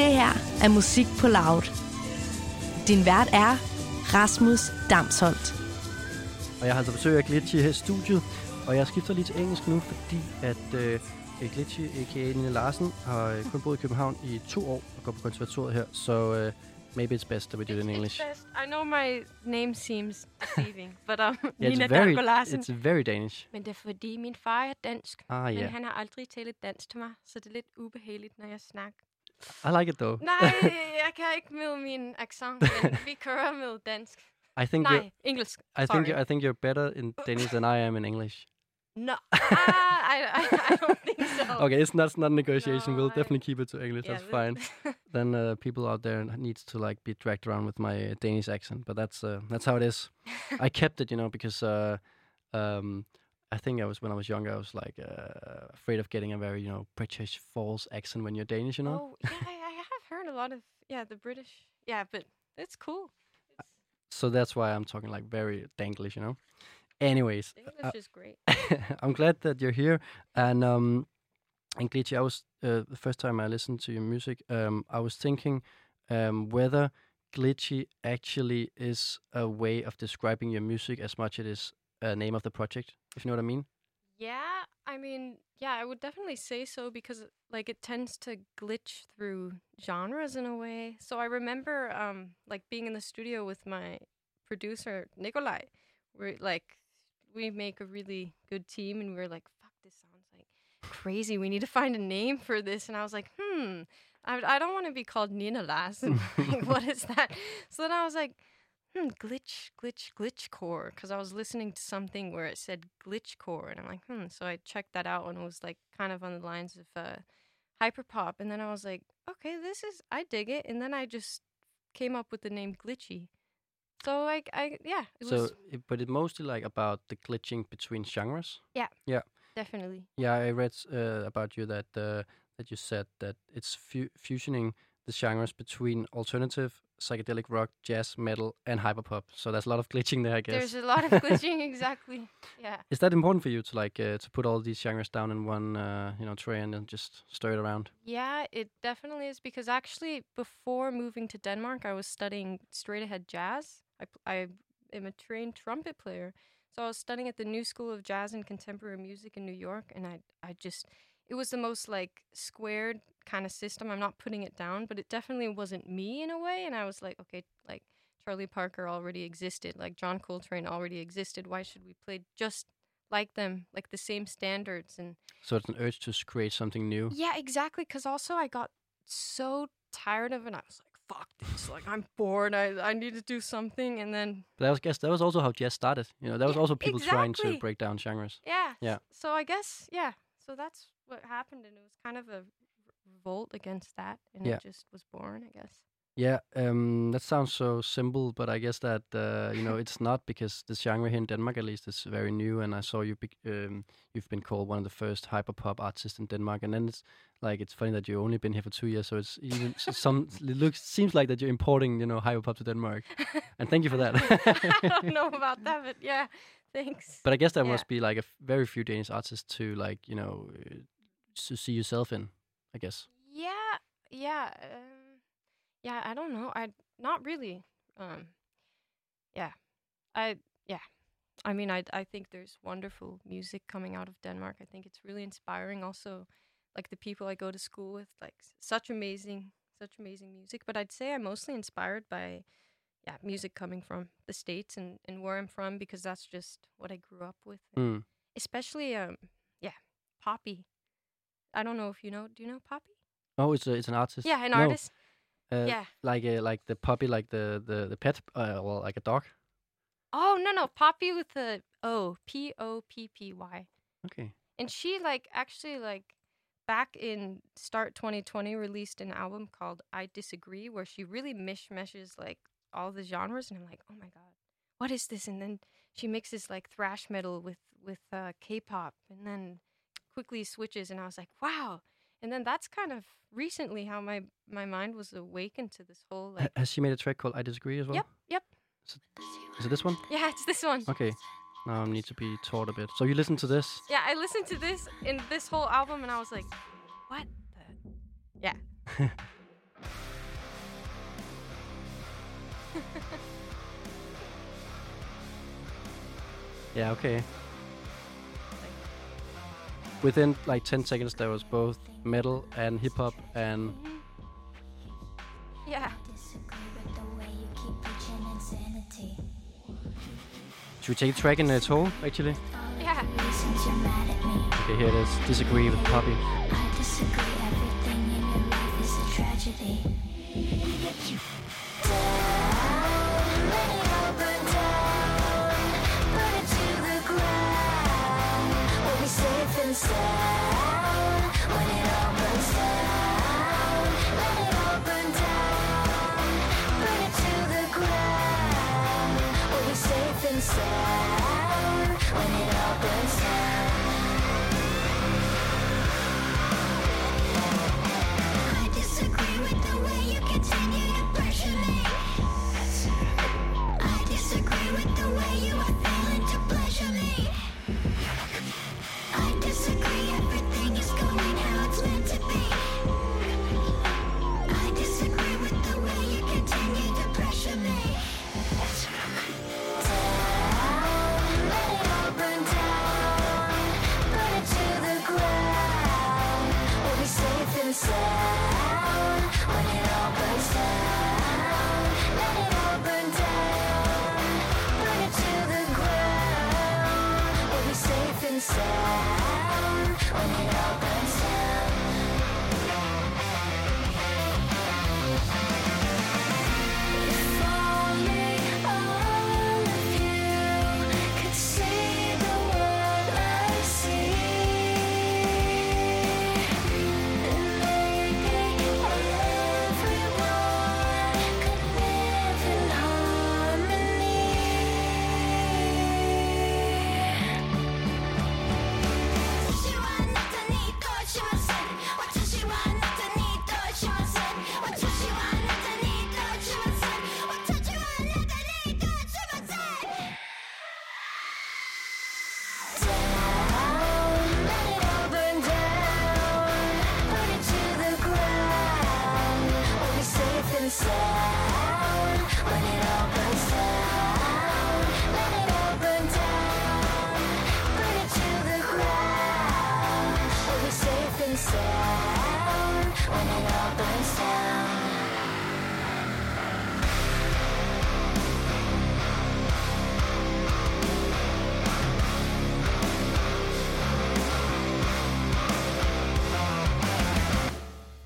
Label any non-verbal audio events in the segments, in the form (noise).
Det her er Musik på Loud. Din vært er Rasmus Damsholdt. Og jeg har altså besøg af Glitchy her i studiet, og jeg skifter lige til engelsk nu, fordi at øh, Glitchy, a.k.a. Nina Larsen, har øh, kun boet i København i to år og går på konservatoriet her, så øh, maybe it's best that we do it in English. It's best. I know my name seems deceiving, but um, (laughs) Yeah, Nina it's very, Danko Larsen. it's very Danish. Men det er fordi, min far er dansk, Ah, men yeah. han har aldrig talt dansk til mig, så det er lidt ubehageligt, når jeg snakker. I like it though. Nej, jeg kan ikke med min accent, men (laughs) vi kører med dansk. I think Nej, you're, engelsk. I think sorry. I think you're better in Danish than I am in English. No, (laughs) ah, I, I, I don't think so. Okay, it's not it's not a negotiation. No, we'll I- definitely keep it to English. Yeah, that's fine. (laughs) then uh, people out there needs to like be dragged around with my uh, Danish accent, but that's uh, that's how it is. I kept it, you know, because uh, um, I think I was when I was younger, I was like uh, afraid of getting a very you know British false accent when you're Danish, you know. Oh, yeah, I, I have heard a lot of, yeah, the British. Yeah, but it's cool. So that's why I'm talking like very Danglish, you know. Anyways, English uh, is great. (laughs) I'm glad that you're here. And um, and Glitchy, I was uh, the first time I listened to your music. Um, I was thinking um, whether Glitchy actually is a way of describing your music as much as it is a name of the project. If you know what I mean. Yeah, I mean, yeah, I would definitely say so because like it tends to glitch through genres in a way. So I remember um like being in the studio with my producer Nikolai. We're like we make a really good team and we were like, fuck, this sounds like crazy. We need to find a name for this. And I was like, hmm, I, I don't want to be called Nina like, (laughs) what is that? So then I was like, hmm, glitch, glitch, glitch core. Because I was listening to something where it said glitch core. And I'm like, hmm. So I checked that out and it was like kind of on the lines of uh, hyperpop. And then I was like, okay, this is, I dig it. And then I just came up with the name Glitchy. So like I yeah, it so, was it, but it's mostly like about the glitching between genres. Yeah. Yeah. Definitely Yeah, I read uh, about you that uh, that you said that it's fu- fusioning the genres between alternative, psychedelic rock, jazz, metal, and hyperpop. So there's a lot of glitching there, I guess. There's a lot of (laughs) glitching, exactly. Yeah. Is that important for you to like uh, to put all these genres down in one uh, you know tray and then just stir it around? Yeah, it definitely is because actually before moving to Denmark, I was studying straight ahead jazz. I pl- I am a trained trumpet player. So I was studying at the New School of Jazz and Contemporary Music in New York and I I just it was the most like squared kind of system. I'm not putting it down, but it definitely wasn't me in a way and I was like, okay, like Charlie Parker already existed, like John Coltrane already existed. Why should we play just like them, like the same standards and So it's an urge to create something new. yeah, exactly. Because also I got so tired of it. I was like, "Fuck this! Like I'm bored. I I need to do something." And then But I was guess that was also how jazz started. You know, that was Yeah, also people trying to break down genres. yeah, Yeah. So I guess yeah. So that's what happened, and it was kind of a revolt against that, and Yeah. it just was born, I guess. Yeah, um, that sounds so simple, but I guess that uh, you know it's not because this genre here in Denmark, at least, is very new. And I saw you, bec- um, you've been called one of the first hyperpop artists in Denmark. And then it's like it's funny that you've only been here for two years, so it's even (laughs) some. It looks seems like that you're importing, you know, hyperpop to Denmark. And thank you for that. (laughs) I (laughs) don't know about that, but yeah, thanks. But I guess there Yeah. must be like a f- very few Danish artists to like you know uh, to see yourself in. I guess. Yeah, yeah, um, yeah. I don't know. I not really. Um, yeah, I yeah. I mean, I I think there's wonderful music coming out of Denmark. I think it's really inspiring. Also, like the people I go to school with, like such amazing, such amazing music. But I'd say I'm mostly inspired by yeah music coming from the states and and where I'm from because that's just what I grew up with. Mm. Especially um yeah, Poppy. I don't know if you know. Do you know Poppy? Oh, it's a, it's an artist. Yeah, an No, artist. Uh, yeah. Like a, like the puppy, like the the the pet, uh, well, like a dog. Oh no no Poppy with the O P O P P Y. Okay. And she like actually like back in start 2020 released an album called I Disagree where she really mishmashes like all the genres and I'm like, "Oh my god. What is this?" And then she mixes like thrash metal with with uh, K-pop and then quickly switches and I was like, "Wow." And then that's kind of recently how my my mind was awakened to this whole like Has she made a track called "I Disagree" as well? Yep, yep. Is it this one? Yeah, it's this one. Okay. Now I need to be taught a bit. So you listen to this? Yeah, I listened to this in this whole album and I was like, what the? Yeah. (laughs) Yeah, okay. Within like 10 seconds, there was both metal and hip hop, and Yeah. should we take the track in its whole, actually? Yeah. Okay, here it is. Disagree with Poppy. Safe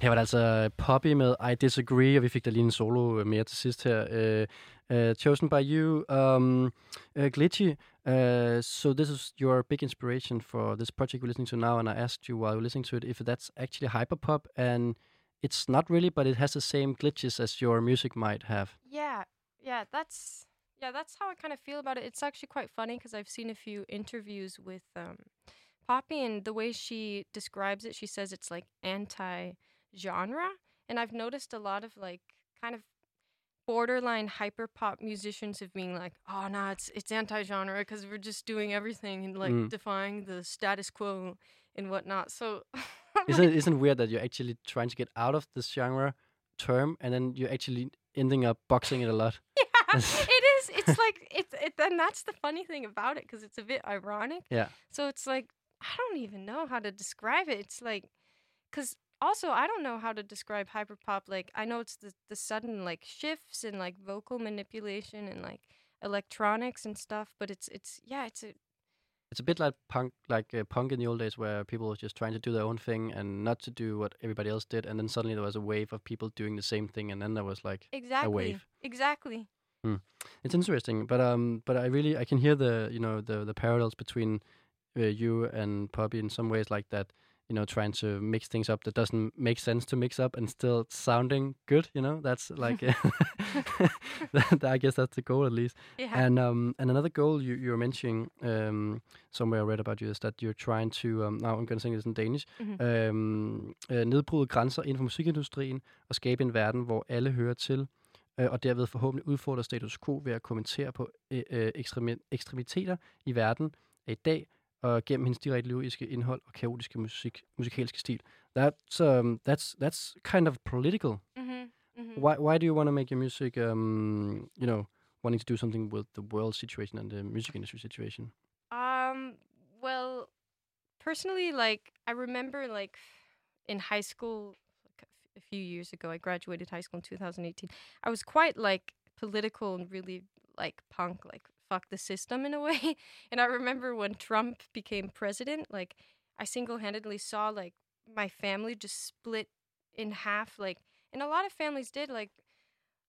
Her var altså Poppy med I Disagree, og vi fik da lige en solo øh, mere til sidst her. Uh, uh, chosen by you, um, uh, Glitchy. Uh, so this is your big inspiration for this project we're listening to now, and I asked you while you're listening to it if that's actually hyperpop, and it's not really, but it has the same glitches as your music might have. Yeah, yeah, that's yeah, that's how I kind of feel about it. It's actually quite funny because I've seen a few interviews with um, Poppy, and the way she describes it, she says it's like anti-genre, and I've noticed a lot of like kind of borderline hyper pop musicians have been like, "Oh, no, it's it's anti-genre because we're just doing everything and like Mm. defying the status quo and whatnot." So. (laughs) Isn't it, isn't weird that you're actually trying to get out of this genre term, and then you're actually ending up boxing it a lot? (laughs) Yeah, (laughs) it is. It's like it's it. And that's the funny thing about it because it's a bit ironic. Yeah. So it's like I don't even know how to describe it. It's like because also I don't know how to describe hyperpop. Like I know it's the the sudden like shifts and like vocal manipulation and like electronics and stuff. But it's it's yeah it's a It's a bit like punk, like uh, punk in the old days, where people were just trying to do their own thing and not to do what everybody else did, and then suddenly there was a wave of people doing the same thing, and then there was like exactly wave. exactly. it's interesting. But um, but I really I can hear the you know the the parallels between uh, you and Poppy in some ways, like that. You know, trying to mix things up that doesn't make sense to mix up and still sounding good. You know, that's like that, (laughs) (laughs) I guess that's the goal at least. Yeah. And um, and another goal you you were mentioning um, somewhere I read about you is that you're trying to um, now I'm going to sing this in Danish. Mhm. Um, øh, nedbryde grænser inden for musikindustrien og skabe en verden, hvor alle hører til, øh, og derved forhåbentlig udfordre status quo ved at kommentere på øh, øh, ekstremi- ekstremiteter i verden af i dag og gennem hendes direkte lyriske indhold og kaotiske musik, musikalske stil. That's um, that's that's kind of political. hmm Mhm. Why why do you want to make your music? Um, you know, wanting to do something with the world situation and the music industry situation. Um, well, personally, like I remember, like in high school, like a few years ago, I graduated high school in 2018. I was quite like political and really like punk, like fuck the system in a way. (laughs) And I remember when Trump became president, like I single-handedly saw like my family just split in half, like, and a lot of families did, like.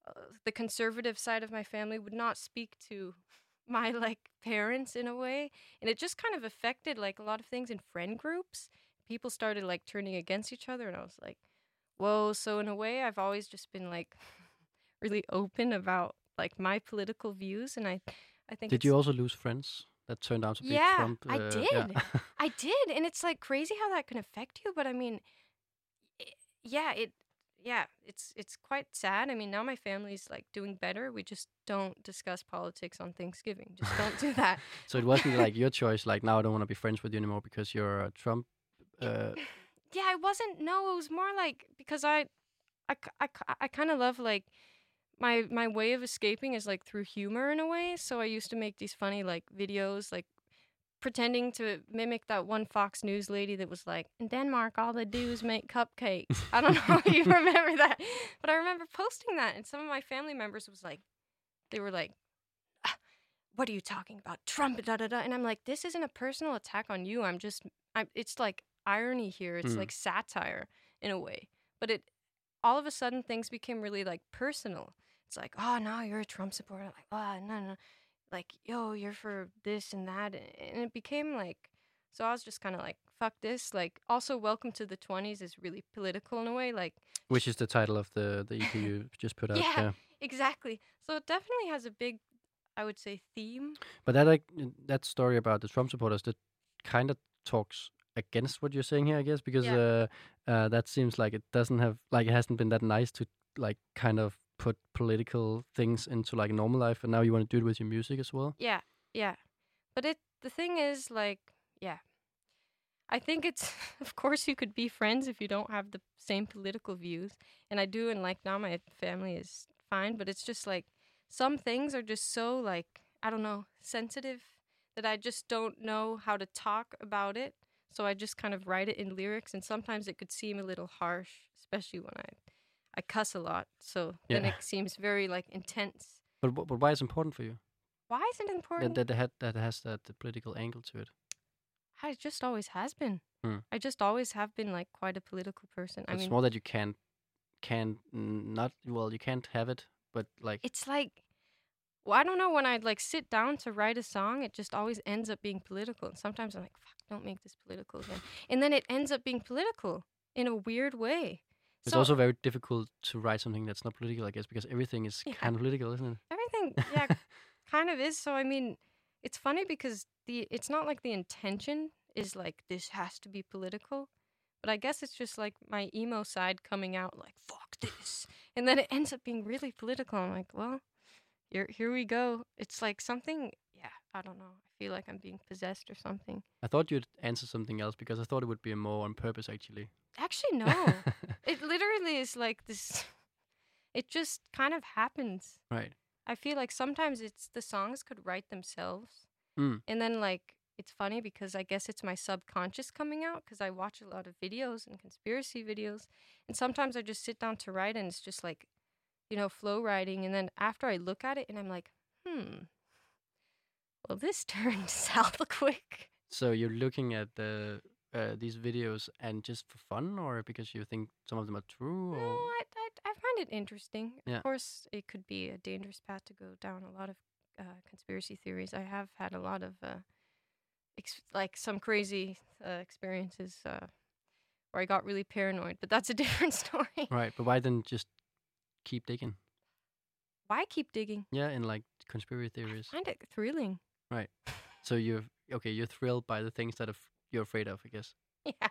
Uh, the conservative side of my family would not speak to (laughs) my like parents in a way and it just kind of affected like a lot of things in friend groups people started like turning against each other and i was like whoa so in a way i've always just been like (laughs) really open about like my political views and i i think Did you also lose friends that turned out to be Yeah, Trump? I uh, did. Yeah. (laughs) I did, and it's like crazy how that can affect you. But I mean, i yeah, it, yeah, it's it's quite sad. I mean, now my family's like doing better. We just don't discuss politics on Thanksgiving. Just don't do (laughs) that. so it wasn't like your (laughs) choice. Like now I don't want to be friends with you anymore because you're a Trump. Uh, yeah, it wasn't. No, it was more like because I, I, I, I kind of love like my my way of escaping is like through humor in a way. So I used to make these funny like videos like pretending to mimic that one Fox News lady that was like, in Denmark, all they do is make cupcakes. I don't know if you (laughs) remember that, but I remember posting that, and some of my family members was like, they were like, "Ah, "What are you talking about, Trump?" Da da da. And I'm like, this isn't a personal attack on you. I'm just, I'm. It's like irony here. It's Mm. like satire in a way, but it. All of a sudden, things became really like personal. It's like, oh, now you're a Trump supporter. Like, oh, no, no, like, yo, you're for this and that, and it became like. So I was just kind of like, fuck this. Like, also, Welcome to the 20s is really political in a way. Like, which is the title of the the EP you just put out. Yeah. exactly. So it definitely has a big, I would say, theme. But that like that story about the Trump supporters that kind of talks against what you're saying here, I guess, because uh, uh, that seems like it doesn't have like it hasn't been that nice to like kind of put political things into like normal life, and now you want to do it with your music as well. Yeah, yeah. But it the thing is like, yeah. I think it's (laughs) of course you could be friends if you don't have the same political views. And I do and like now my family is fine, but it's just like some things are just so like, I don't know, sensitive that I just don't know how to talk about it. So I just kind of write it in lyrics and sometimes it could seem a little harsh, especially when I I cuss a lot. So then it seems very like intense. But but why is it important for you Why is it important? that that that, had, that has that the political angle to it? I just always has been. Hmm. I just always have been like quite a political person. I it's mean, more that you can't can't not well you can't have it, but like it's like, well, I don't know. When I like sit down to write a song, it just always ends up being political. And sometimes I'm like, fuck, don't make this political again. And then it ends up being political in a weird way. It's So- also very difficult to write something that's not political, I guess, because everything is Yeah. kind of political, isn't it? everything, (laughs) yeah, kind of is. So I mean, it's funny because the it's not like the intention is like this has to be political, but I guess it's just like my emo side coming out like fuck this, and then it ends up being really political. I'm like, well, here here we go. It's like something. Yeah, I don't know. Feel like I'm being possessed or something. I thought you'd answer something else because I thought it would be more on purpose, actually. Actually, no. (laughs) it literally is like this. (laughs) It just kind of happens. right. I feel like sometimes it's the songs could write themselves. Mm. And then like it's funny because I guess it's my subconscious coming out because I watch a lot of videos and conspiracy videos. And sometimes I just sit down to write and it's just like, you know, flow writing. And then after I look at it and I'm like, hmm, well, this (laughs) turned south quick. So you're looking at the uh, these videos and just for fun, or because you think some of them are true? No, I, I, I find it interesting. Yeah. Of course, it could be a dangerous path to go down. A lot of uh, conspiracy theories. I have had a lot of uh, like some crazy uh, experiences uh, where I got really paranoid. But that's a (laughs) different story. right, but why then just keep digging? Why keep digging? Yeah, in like conspiracy theories. I find it thrilling. So you're okay. You're thrilled by the things that af- you're afraid of, I guess. (laughs) Yeah, I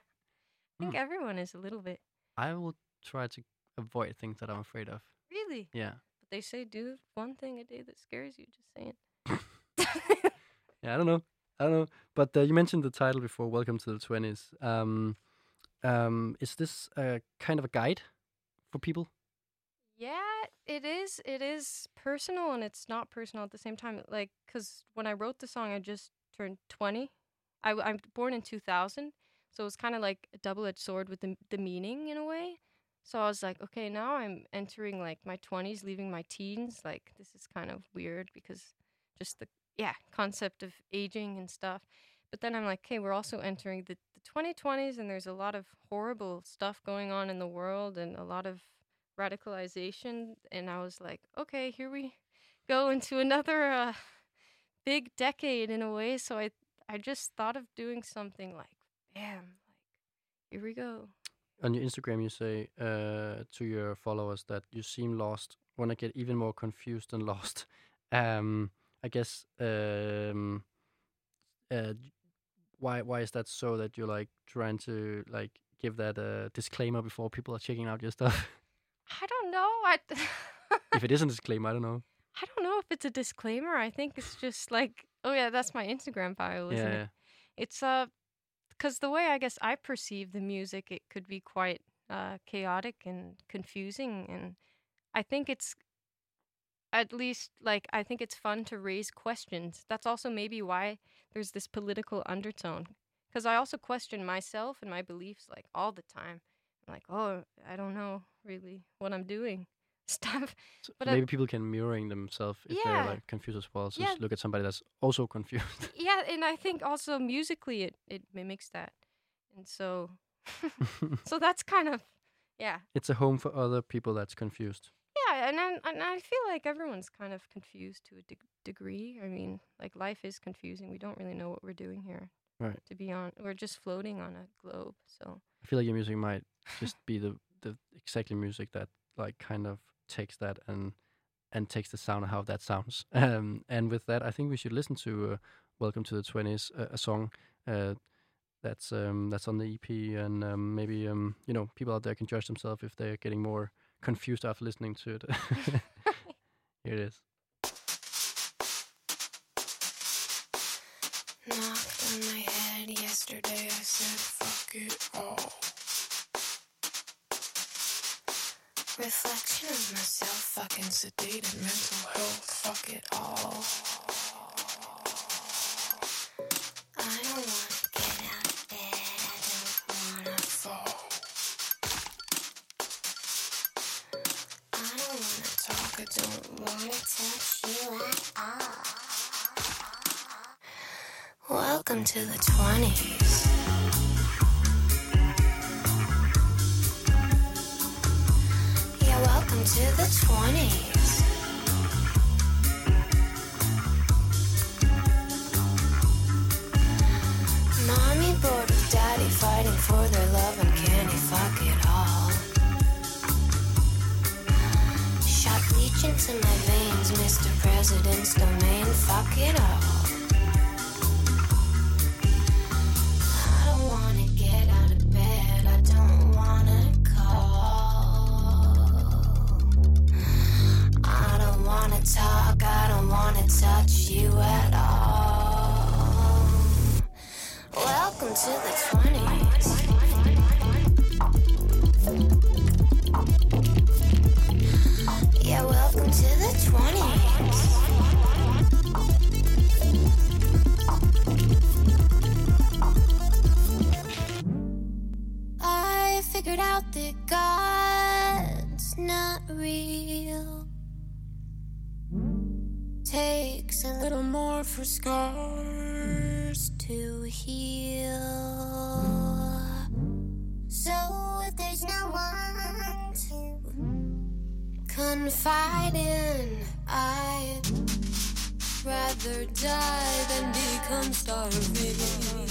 think Hmm. everyone is a little bit. I will try to avoid things that I'm afraid of. Really, Yeah. but they say do one thing a day that scares you. Just saying. (laughs) Yeah, I don't know. I don't know. But uh, you mentioned the title before, Welcome to the 20s. Um, um, is this a kind of a guide for people? Yeah, it is. It is personal and it's not personal at the same time. Like, because when I wrote the song, I just turned 20. I'm born in 2000. So it was kind of like a double edged sword with the, the meaning in a way. So I was like, okay, now I'm entering like my 20s, leaving my teens. Like, this is kind of weird because just the, yeah, concept of aging and stuff. But then I'm like, okay, we're also entering the, the 2020s and there's a lot of horrible stuff going on in the world and a lot of radicalization and I was like, okay, here we go into another uh, big decade in a way. So I I just thought of doing something like, bam, like here we go. On your Instagram, you say uh, to your followers that you seem lost. Want to get even more confused and (laughs) lost. Um, I guess. Um, uh, why why is that so? That you're like trying to like give that a disclaimer before people are checking out your stuff. (laughs) I don't know. I if it isn't a (laughs) disclaimer, I don't know. I don't know if it's a disclaimer. I think it's just like, oh yeah, that's my Instagram bio, isn't yeah, it? It's uh, because the way I guess I perceive the music, it could be quite uh chaotic and confusing, and I think it's at least like I think it's fun to raise questions. That's also maybe why there's this political undertone. Because I also question myself and my beliefs like all the time. I'm like, oh, I don't know really what I'm doing, (laughs) stuff. So But I- maybe people can mirroring themselves if Yeah. they're like confused as well. So Yeah. just look at somebody that's also (laughs) confused. Yeah, and I think also musically it it mimics that, and so (laughs) so that's kind of yeah it's a home for other people that's confused. yeah, and I, and I feel like everyone's kind of confused to a deg degree. I mean, like life is confusing. We don't really know what we're doing here. Right. To be on, we're just floating on a globe. So I feel like your music might just be the the exactly music that like kind of takes that and and takes the sound of how that sounds. (laughs) Um, and with that, I think we should listen to uh, "Welcome to the Twenties," uh, a song uh, that's um, that's on the EP, and um, maybe um, you know people out there can judge themselves if they're getting more confused after listening to it. (laughs) Here it is. Knocked on my head yesterday. I said, it all. Reflection of myself, fucking sedated mental health, fuck it all. I don't wanna get out of bed, I don't wanna fall. I don't wanna talk, I don't wanna touch you at all. Welcome to the 20s. Yeah, welcome to the 20s. Mommy bored daddy fighting for their love and candy, fuck it all. Shot into my veins, Mr. President's domain, fuck it all. Rather die than become starving.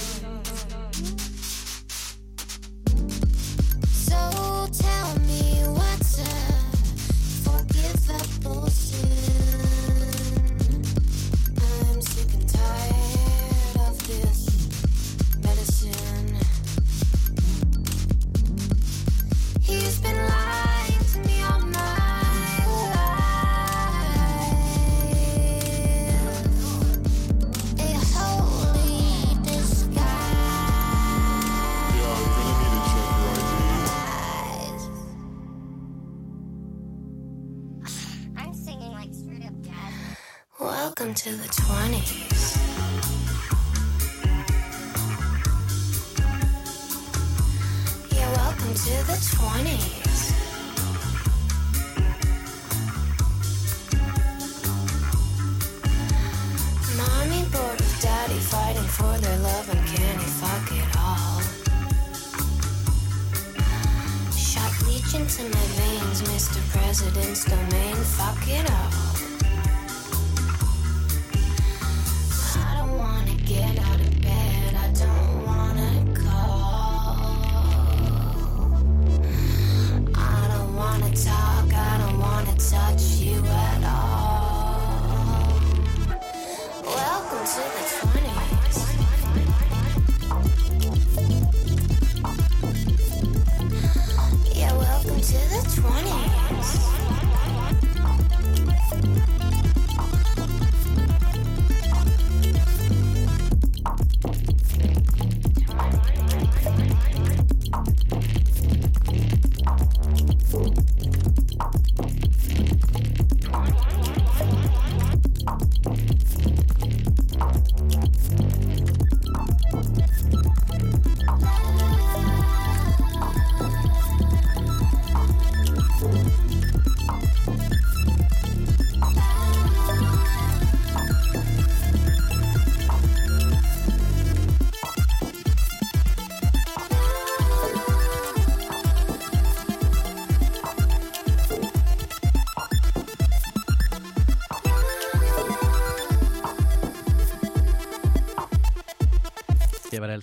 Welcome to the 20s. Yeah, welcome to the 20s. Mommy bored with daddy fighting for their love and can he fuck it all? Shot leech into my veins, Mr. President's domain, fuck it all.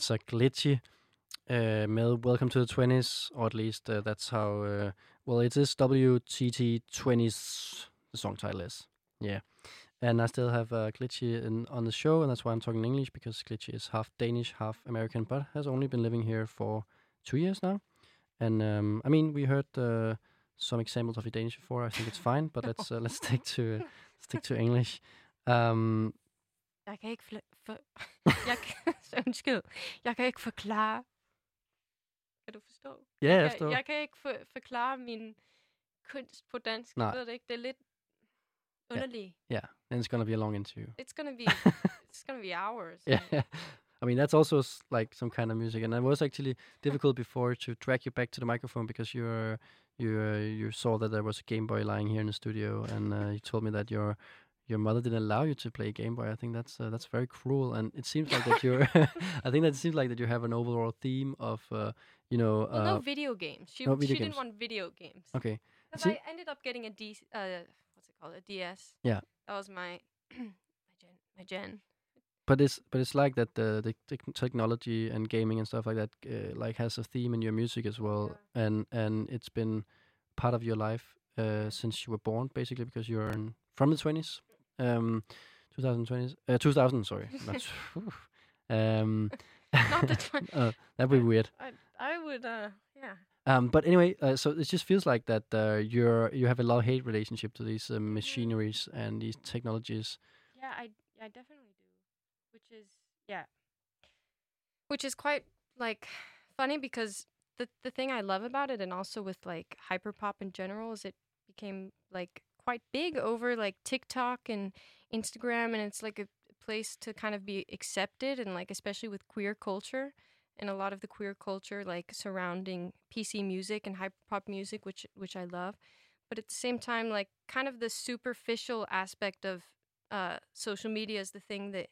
Altså Glitchy uh, med Welcome to the 20s, or at least uh, that's how, uh, well, it is WTT 20s, the song title is. Yeah. And I still have uh, Glitchy in, on the show, and that's why I'm talking English, because Glitchy is half Danish, half American, but has only been living here for two years now. And um, I mean, we heard uh, some examples of Danish before. I think it's fine, but let's uh, let's stick to (laughs) uh, stick to English. Um, Jeg kan ikke fl- for... (laughs) jeg kan... (laughs) Undskyld. Jeg kan ikke forklare... Kan du forstå? ja, jeg jeg, forstår. jeg kan ikke for, forklare min kunst på dansk. Nej. Ved det ikke. Det er lidt underligt. Yeah, and it's gonna be a long interview. It's gonna be (laughs) it's gonna be hours. yeah i mean that's also like some kind of music and it was actually difficult before to drag you back to the microphone because you're you uh, you saw that there was a game boy lying here in the studio and uh, you told me that your your mother didn't allow you to play game boy i think that's uh, that's very cruel and it seems like that you're (laughs) (laughs) i think that it seems like that you have an overall theme of uh, you know Well, uh, no video games. She no video she games. didn't want video games. okay Because I ended up getting a D. Uh, what's it called? A DS. Yeah. That was my (clears throat) my gen. My gen. but it's but it's like that the the tech- technology and gaming and stuff like that uh, like has a theme in your music as well and and it's been part of your life uh, since you were born basically because you're in, from the 20s um 2020s uh, 2000 sorry (laughs) not um (laughs) Not the (laughs) 20 uh, that'd be weird I I would. Uh, yeah. um but anyway uh, so it just feels like that uh, you're you have a love hate relationship to these uh, machineries and these technologies Yeah, I I definitely do. Which is yeah. Which is quite like funny because the the thing I love about it and also with like hyperpop in general is it became like quite big over like TikTok and Instagram and it's like a place to kind of be accepted and like especially with queer culture and a lot of the queer culture like surrounding PC music and hyperpop music which which I love but at the same time like kind of the superficial aspect of uh, social media is the thing that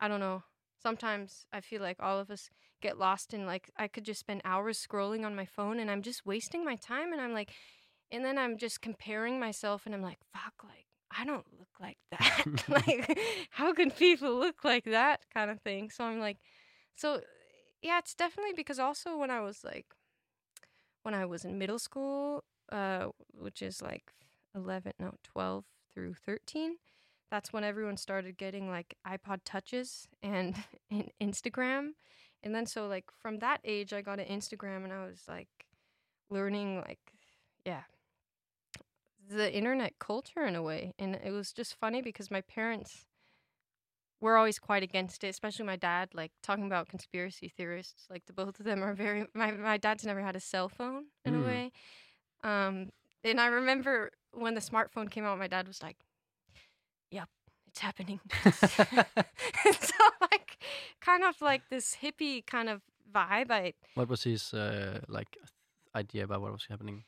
I don't know. Sometimes I feel like all of us get lost in like I could just spend hours scrolling on my phone and I'm just wasting my time and I'm like, and then I'm just comparing myself and I'm like, fuck, like I don't look like (laughs) that. (laughs) like, how can people look like that kind of thing? So I'm like, so yeah, it's definitely because also when I was like, when I was in middle school, uh, which is like 11, no, 12 through 13 that's when everyone started getting like iPod touches and, (laughs) and Instagram. And then so like from that age I got an Instagram and I was like learning like yeah the internet culture in a way. And it was just funny because my parents were always quite against it, especially my dad, like talking about conspiracy theorists. Like the both of them are very my my dad's never had a cell phone in Mm. a way. Um and I remember when the smartphone came out, my dad was like, Yep, it's happening. (laughs) (laughs) so like, kind of like this hippie kind of vibe. I What was his uh, like idea about what was happening?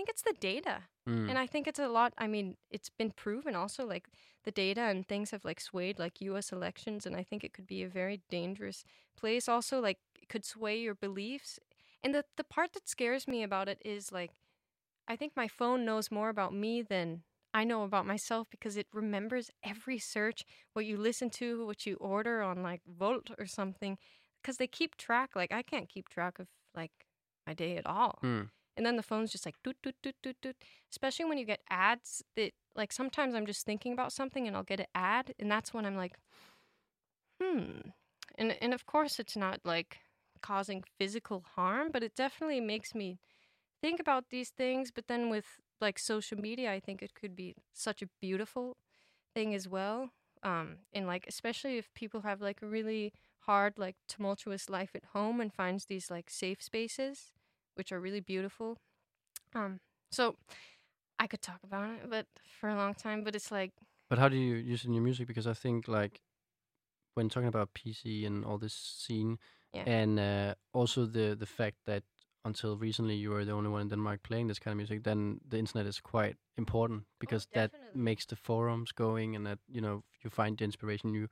I think it's the data. Mm. And I think it's a lot. I mean, it's been proven also, like the data and things have like swayed like U.S. elections, and I think it could be a very dangerous place. Also, like it could sway your beliefs. And the the part that scares me about it is like, I think my phone knows more about me than I know about myself because it remembers every search, what you listen to, what you order on like Wolt or something, because they keep track. Like I can't keep track of like my day at all. Mm. And then the phone's just like doot doot doot doot doot. Especially when you get ads that like sometimes I'm just thinking about something and I'll get an ad and that's when I'm like, hmm. And and of course it's not like causing physical harm, but it definitely makes me think about these things. But then with like social media, I think it could be such a beautiful thing as well. Um, and like especially if people have like a really hard, like tumultuous life at home and finds these like safe spaces which are really beautiful. Um, so I could talk about it, but for a long time. But it's like, But how do you use it in your music? Because I think like when talking about PC and all this scene, Yeah. and uh, also the the fact that until recently you were the only one in Denmark playing this kind of music, then the internet is quite important because that makes the forums going, and that you know you find the inspiration. You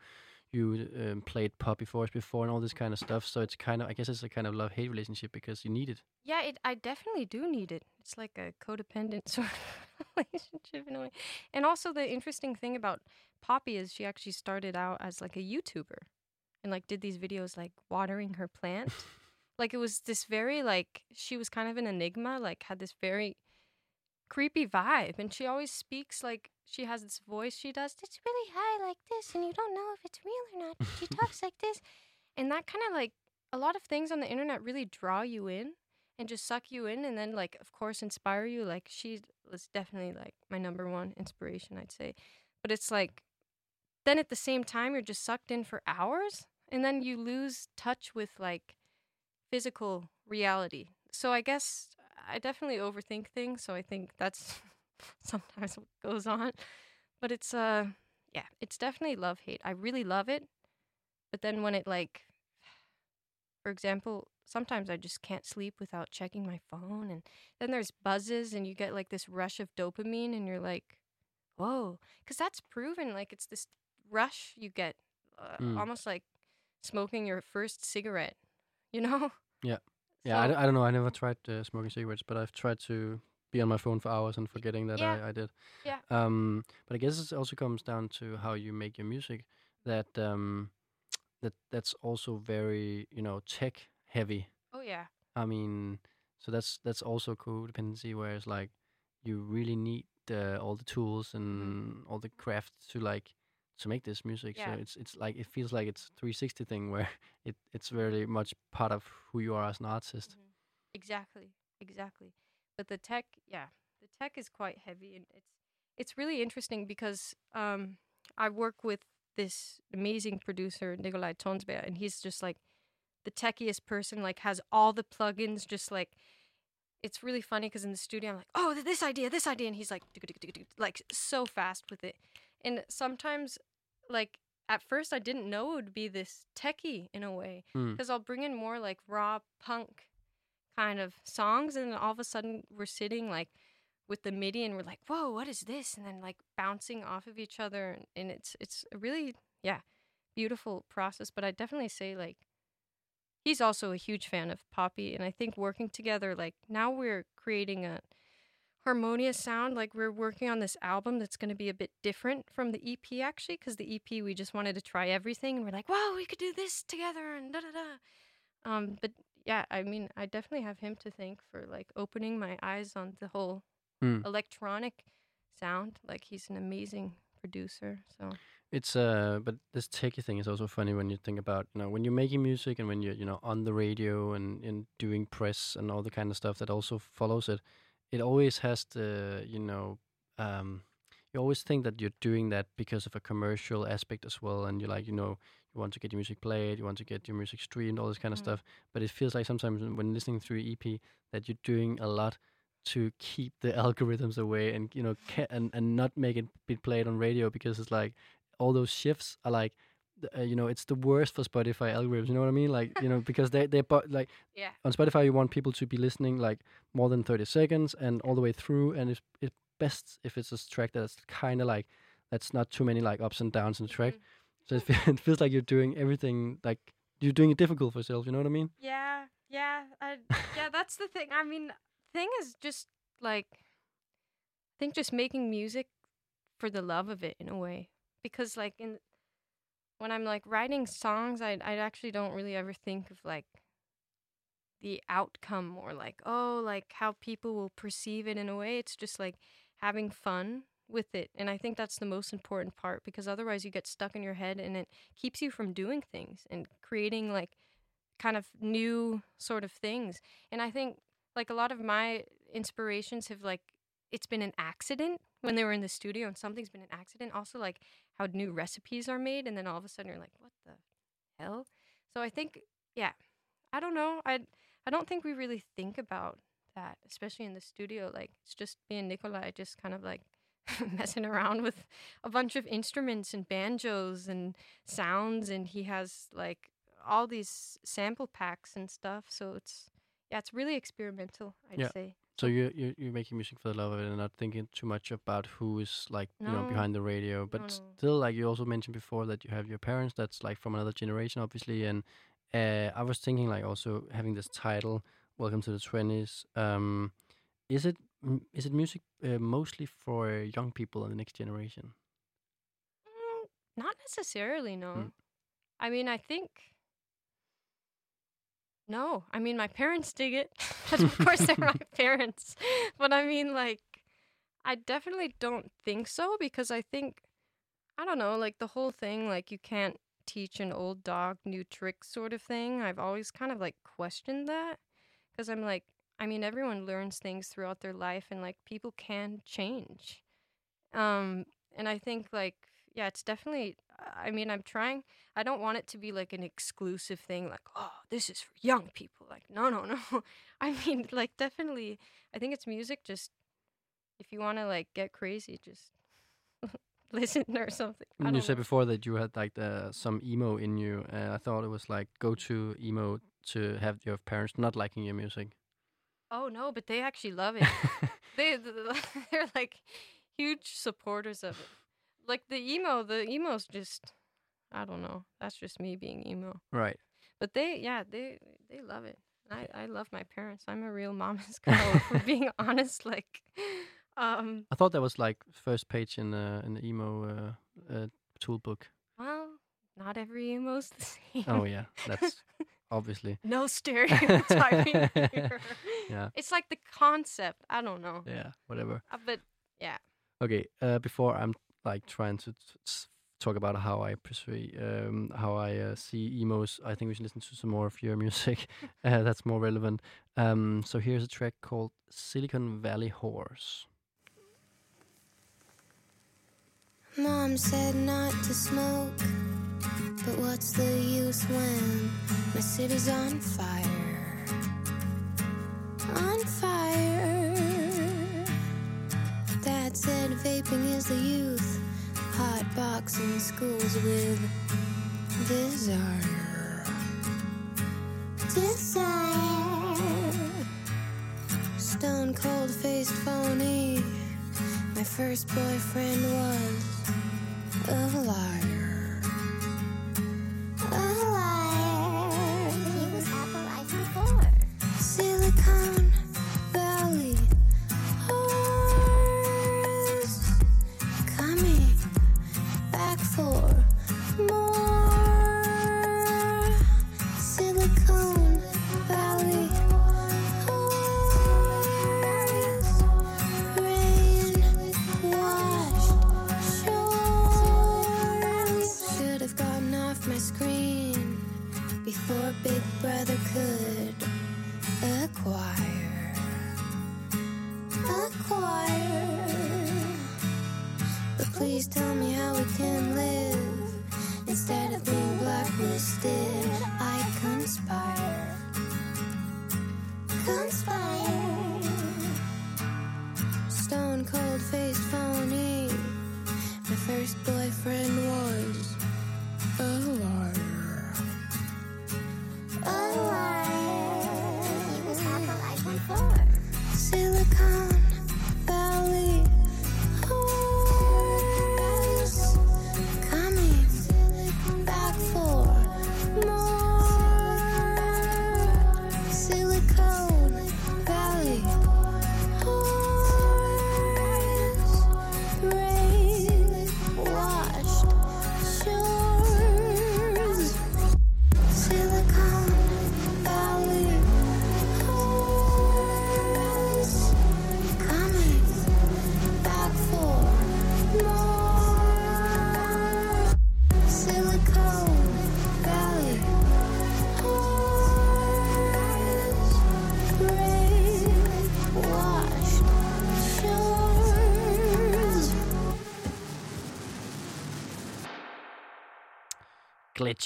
you um, played Poppy Force before and all this kind of stuff. So it's kind of I guess it's a kind of love hate relationship because you need it. yeah, it, I definitely do need it. It's like a codependent (laughs) sort of relationship in a way. And also the interesting thing about Poppy is she actually started out as like a YouTuber and like did these videos like watering her plant. (laughs) like it was this very like she was kind of an enigma, like had this very creepy vibe and she always speaks like she has this voice she does it's really high like this and you don't know if it's real or not she (laughs) talks like this and that kind of like a lot of things on the internet really draw you in and just suck you in and then like of course inspire you like she was definitely like my number one inspiration i'd say but it's like then at the same time you're just sucked in for hours and then you lose touch with like physical reality so i guess i definitely overthink things so i think that's (laughs) sometimes what goes on but it's uh yeah it's definitely love hate i really love it but then when it like for example sometimes i just can't sleep without checking my phone and then there's buzzes and you get like this rush of dopamine and you're like whoa because that's proven like it's this rush you get uh, Mm. almost like smoking your first cigarette you know Yeah. Yeah, I, So- d- I don't know. I never tried uh, smoking cigarettes, but I've tried to be on my phone for hours and forgetting that Yeah. I, I did. Yeah. Um, but I guess it also comes down to how you make your music. That um, that that's also very you know tech heavy. oh yeah I mean, so that's that's also codependency, where it's like you really need uh, all the tools and all the craft to like to make this music. Mm-hmm. Yeah. So it's it's like it feels like it's 360 thing where (laughs) it it's very much part of who you are as an artist. Mhm. Exactly, exactly. But the tech, yeah, the tech is quite heavy, and it's it's really interesting because um, I work with this amazing producer Nikolai Tonsberg, and he's just like the techiest person. Like has all the plugins, just like. It's really funny because in the studio I'm like, oh, this idea, this idea, and he's like, like so fast with it. And sometimes, like at first, I didn't know it would be this techie in a way Mm. because I'll bring in more like raw punk kind of songs, and then all of a sudden we're sitting like with the MIDI, and we're like, "Whoa, what is this?" And then like bouncing off of each other, and, and it's it's a really yeah beautiful process. But I definitely say like he's also a huge fan of Poppy, and I think working together, like now we're creating a harmonious sound. Like we're working on this album that's going to be a bit different from the EP actually, because the EP we just wanted to try everything, and we're like, wow, we could do this together, and da da da. Um, but yeah, I mean, I definitely have him to thank for like opening my eyes on the whole Mm. electronic sound. Like he's an amazing producer. So It's uh, but this techie thing is also funny when you think about you know when you're making music and when you're you know on the radio and and doing press and all the kind of stuff that also follows it. It always has the you know um, you always think that you're doing that because of a commercial aspect as well, and you're like you know you want to get your music played, you want to get your music streamed, all this kind of Mm. stuff. But it feels like sometimes when- listening through EP that you're doing a lot to keep the (laughs) algorithms away and you know ca- and and not make it be played on radio because it's like all those shifts are like uh, you know it's the worst for Spotify algorithms. You know what I mean? Like you know because they they bu- like (laughs) Yeah. on Spotify you want people to be listening like more than thirty seconds and all the way through, and it's it's best if it's a track that's kind of like that's not too many like ups and downs in the track. Mhm. So it, (laughs) fe- it feels like you're doing everything like you're doing it difficult for yourself. You know what I mean? Yeah, yeah, I, yeah. (laughs) That's the thing. I mean, thing is just like, I think just making music for the love of it in a way, because like in when I'm like writing songs, I I actually don't really ever think of like the outcome or like oh like how people will perceive it in a way. It's just like having fun with it, and I think that's the most important part because otherwise you get stuck in your head and it keeps you from doing things and creating like kind of new sort of things. And I think like a lot of my inspirations have like it's been an accident when they were in the studio and something's been an accident. Also like how new recipes are made and then all of a sudden you're like, what the hell? So I think yeah. I don't know. I I don't think we really think about that, especially in the studio. Like it's just me and Nikolai just kind of like (laughs) messing around with a bunch of instruments and banjos and sounds and he has like all these sample packs and stuff. So it's yeah, it's really experimental. I'd Yeah. say. So you you you're making music for the love of it and not thinking too much about who is like you know behind the radio. But No, no. still, like you also mentioned before, that you have your parents. That's like from another generation, obviously. And uh, I was thinking like also having this title, "Welcome to the 20s." Um, is it is it music uh, mostly for young people in the next generation? Mm, not necessarily, no. Mm. I mean, I think. No, I mean, my parents dig it. (laughs) of course, they're my (laughs) parents. But I mean, like, I definitely don't think so because I think, I don't know, like the whole thing, like, you can't teach an old dog new tricks sort of thing. I've always kind of like questioned that because I'm like, I mean, everyone learns things throughout their life and like people can change. Um, and I think like yeah, it's definitely. I mean, I'm trying. I don't want it to be like an exclusive thing, like oh, this is for young people. Like no, no, (laughs) no. I mean, like definitely. I think it's music. Just if you want to like get crazy, just (laughs) listen or something. You don't said before that you had like the, some emo in you. Uh, I thought it was like go to emo to have your parents not liking your music. Oh no, but they actually love it. (laughs) they they're like huge supporters of it. Like the emo, the emo's just I don't know. That's just me being emo. right. But they yeah, they they love it. I I love my parents. I'm a real mama's (laughs) girl for being (laughs) honest like um I thought that was like first page in uh, in the emo uh, uh, tool book. well, not every emo's the same. Oh yeah, that's (laughs) obviously. no stereotyping here. Yeah. It's like the concept. I don't know. Yeah, whatever. Uh, but yeah. Okay, uh, before I'm like trying to talk about how I perceive, um, how I uh, see emos, I think we should listen to some more of your (laughs) music. uh, that's more relevant. Um, so here's a track called Silicon Valley Horse. Mom said not to smoke, but what's the use when my city's on fire? On fire. Said vaping is the youth, hot boxing schools with desire. Desire. Stone cold faced phony. My first boyfriend was a liar.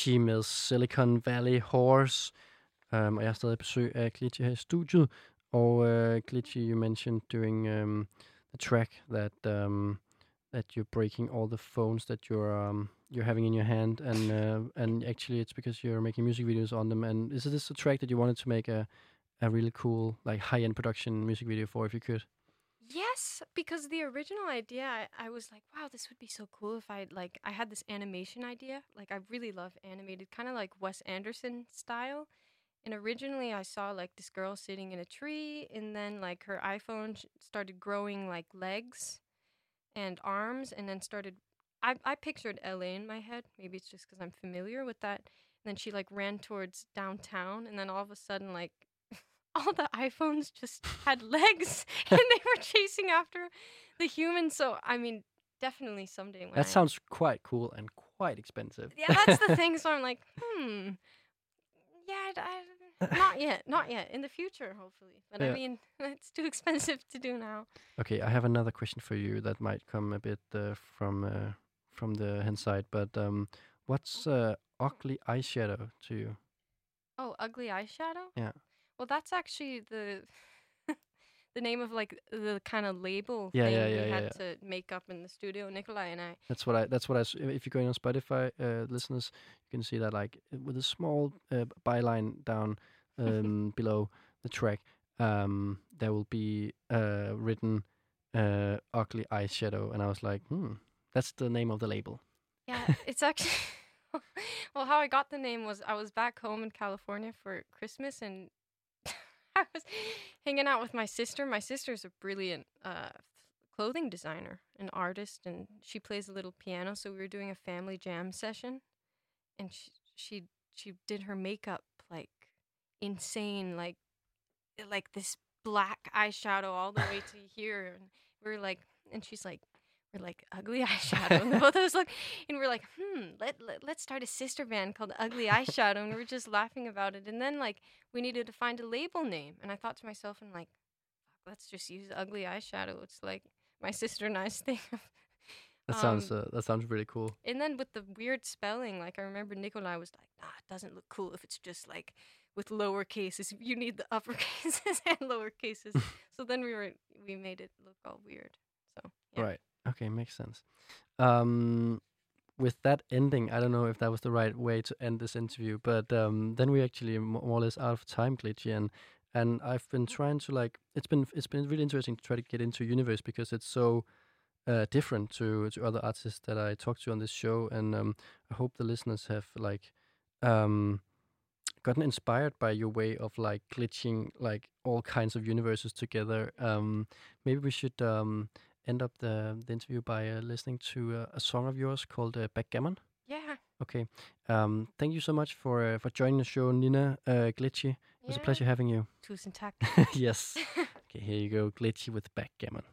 Glitchy med Silicon Valley Horse. Um, og jeg har stadig besøg af Glitchy her i studiet. Og uh, Glitchy, you mentioned during um, the track that um, that you're breaking all the phones that you're um, you're having in your hand, and (laughs) uh, and actually it's because you're making music videos on them. And is this a track that you wanted to make a a really cool like high end production music video for, if you could? Yes, because the original idea, I, was like, wow, this would be so cool if I like I had this animation idea. Like I really love animated, kind of like Wes Anderson style. And originally, I saw like this girl sitting in a tree, and then like her iPhone started growing like legs and arms, and then started. I I pictured LA in my head. Maybe it's just because I'm familiar with that. And then she like ran towards downtown, and then all of a sudden, like all the iPhones just had legs (laughs) and they were chasing after the humans. So I mean, definitely someday when That I- sounds quite cool and quite expensive. yeah, that's the thing. So (laughs) I'm like, hmm, yeah, I, I- not yet, not yet. In the future, hopefully. But Yeah. I mean, (laughs) it's too expensive to do now. Okay, I have another question for you that might come a bit uh, from uh, from the hand side, but um, what's uh, ugly eyeshadow to you? Oh, ugly eyeshadow. Yeah. Well, that's actually the (laughs) the name of like the kind of label Yeah, thing yeah, we yeah, yeah, had yeah. to make up in the studio. Nikolai and I. That's what I. That's what I. If you're going on Spotify, uh, listeners, you can see that like with a small uh, byline down um, (laughs) below the track, um, there will be uh, written uh, "ugly eyeshadow," and I was like, hmm, that's the name of the label. Yeah, (laughs) it's actually. well, how I got the name was I was back home in California for Christmas and (laughs) I was hanging out with my sister. My sister's a brilliant uh, clothing designer, an artist, and she plays a little piano. So we were doing a family jam session, and she she she did her makeup like insane, like like this black eyeshadow all the way to (laughs) here, and we were like, and she's like, we're like ugly (laughs) eyeshadow, and both of us look, and we're like, hmm, let, let let's start a sister band called Ugly Eyeshadow, and we're just laughing about it, and then like we needed to find a label name, and I thought to myself, and like, let's just use Ugly Eyeshadow. It's like my (laughs) sister and I's thing. (laughs) That sounds. Um, Uh, that sounds really cool. And then with the weird spelling, like I remember Nikolai was like, "Nah, it doesn't look cool if it's just like with lower cases. You need the upper cases and lower cases." so then we were we made it look all weird. So yeah. Right. Okay, makes sense. Um, with that ending, I don't know if that was the right way to end this interview, but um, then we actually more or less out of time, glitchy, and and I've been trying to like it's been it's been really interesting to try to get into universe because it's so uh, different to to other artists that I talk to on this show, and um, I hope the listeners have like um, gotten inspired by your way of like glitching like all kinds of universes together. Um, maybe we should um, end up the, the interview by uh, listening to uh, a song of yours called uh, Backgammon. Yeah. Okay. Um, thank you so much for uh, for joining the show, Nina uh, Glitchy. It was a pleasure having you. Tusen tak. (laughs) yes. (laughs) Okay, here you go, Glitchy with Backgammon.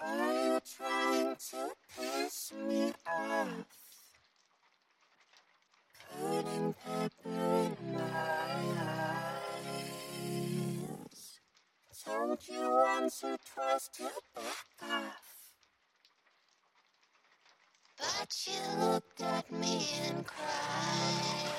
Are you trying to piss me off? Putting pepper Told you once or twice to back off. But you looked at me and cried.